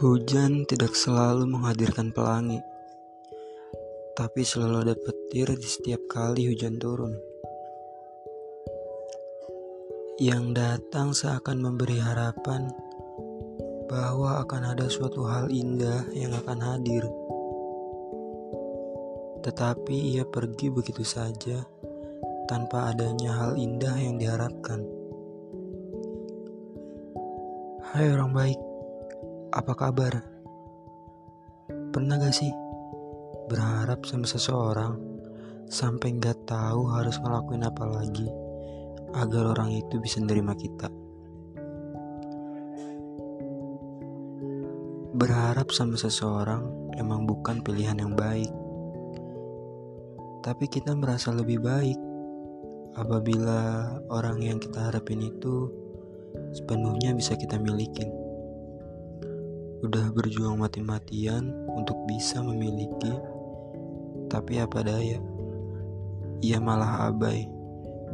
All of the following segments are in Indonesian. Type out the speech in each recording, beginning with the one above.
Hujan tidak selalu menghadirkan pelangi, tapi selalu ada petir di setiap kali hujan turun. Yang datang seakan memberi harapan bahwa akan ada suatu hal indah yang akan hadir. Tetapi ia pergi begitu saja tanpa adanya hal indah yang diharapkan. Hai orang baik, apa kabar? Pernah gak sih berharap sama seseorang sampai gak tahu harus ngelakuin apa lagi agar orang itu bisa nerima kita? Berharap sama seseorang emang bukan pilihan yang baik, tapi kita merasa lebih baik apabila orang yang kita harapin itu sepenuhnya bisa kita milikin udah berjuang mati-matian untuk bisa memiliki, tapi apa daya, ia malah abai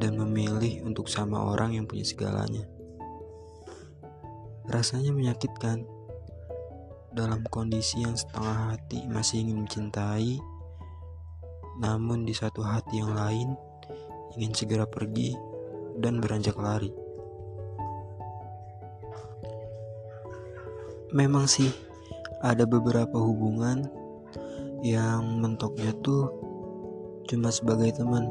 dan memilih untuk sama orang yang punya segalanya. Rasanya menyakitkan dalam kondisi yang setengah hati masih ingin mencintai, namun di satu hati yang lain ingin segera pergi dan beranjak lari. Memang sih ada beberapa hubungan yang mentoknya tuh cuma sebagai teman.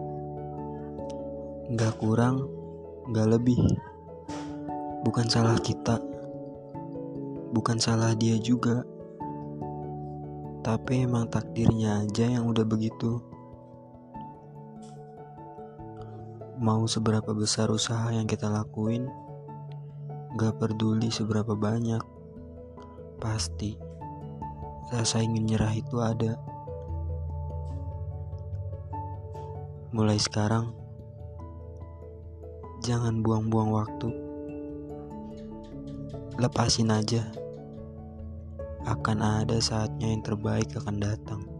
Nggak kurang, nggak lebih. Bukan salah kita, bukan salah dia juga. Tapi emang takdirnya aja yang udah begitu. Mau seberapa besar usaha yang kita lakuin, gak peduli seberapa banyak Pasti rasa ingin nyerah itu ada. Mulai sekarang, jangan buang-buang waktu. Lepasin aja. Akan ada saatnya yang terbaik akan datang.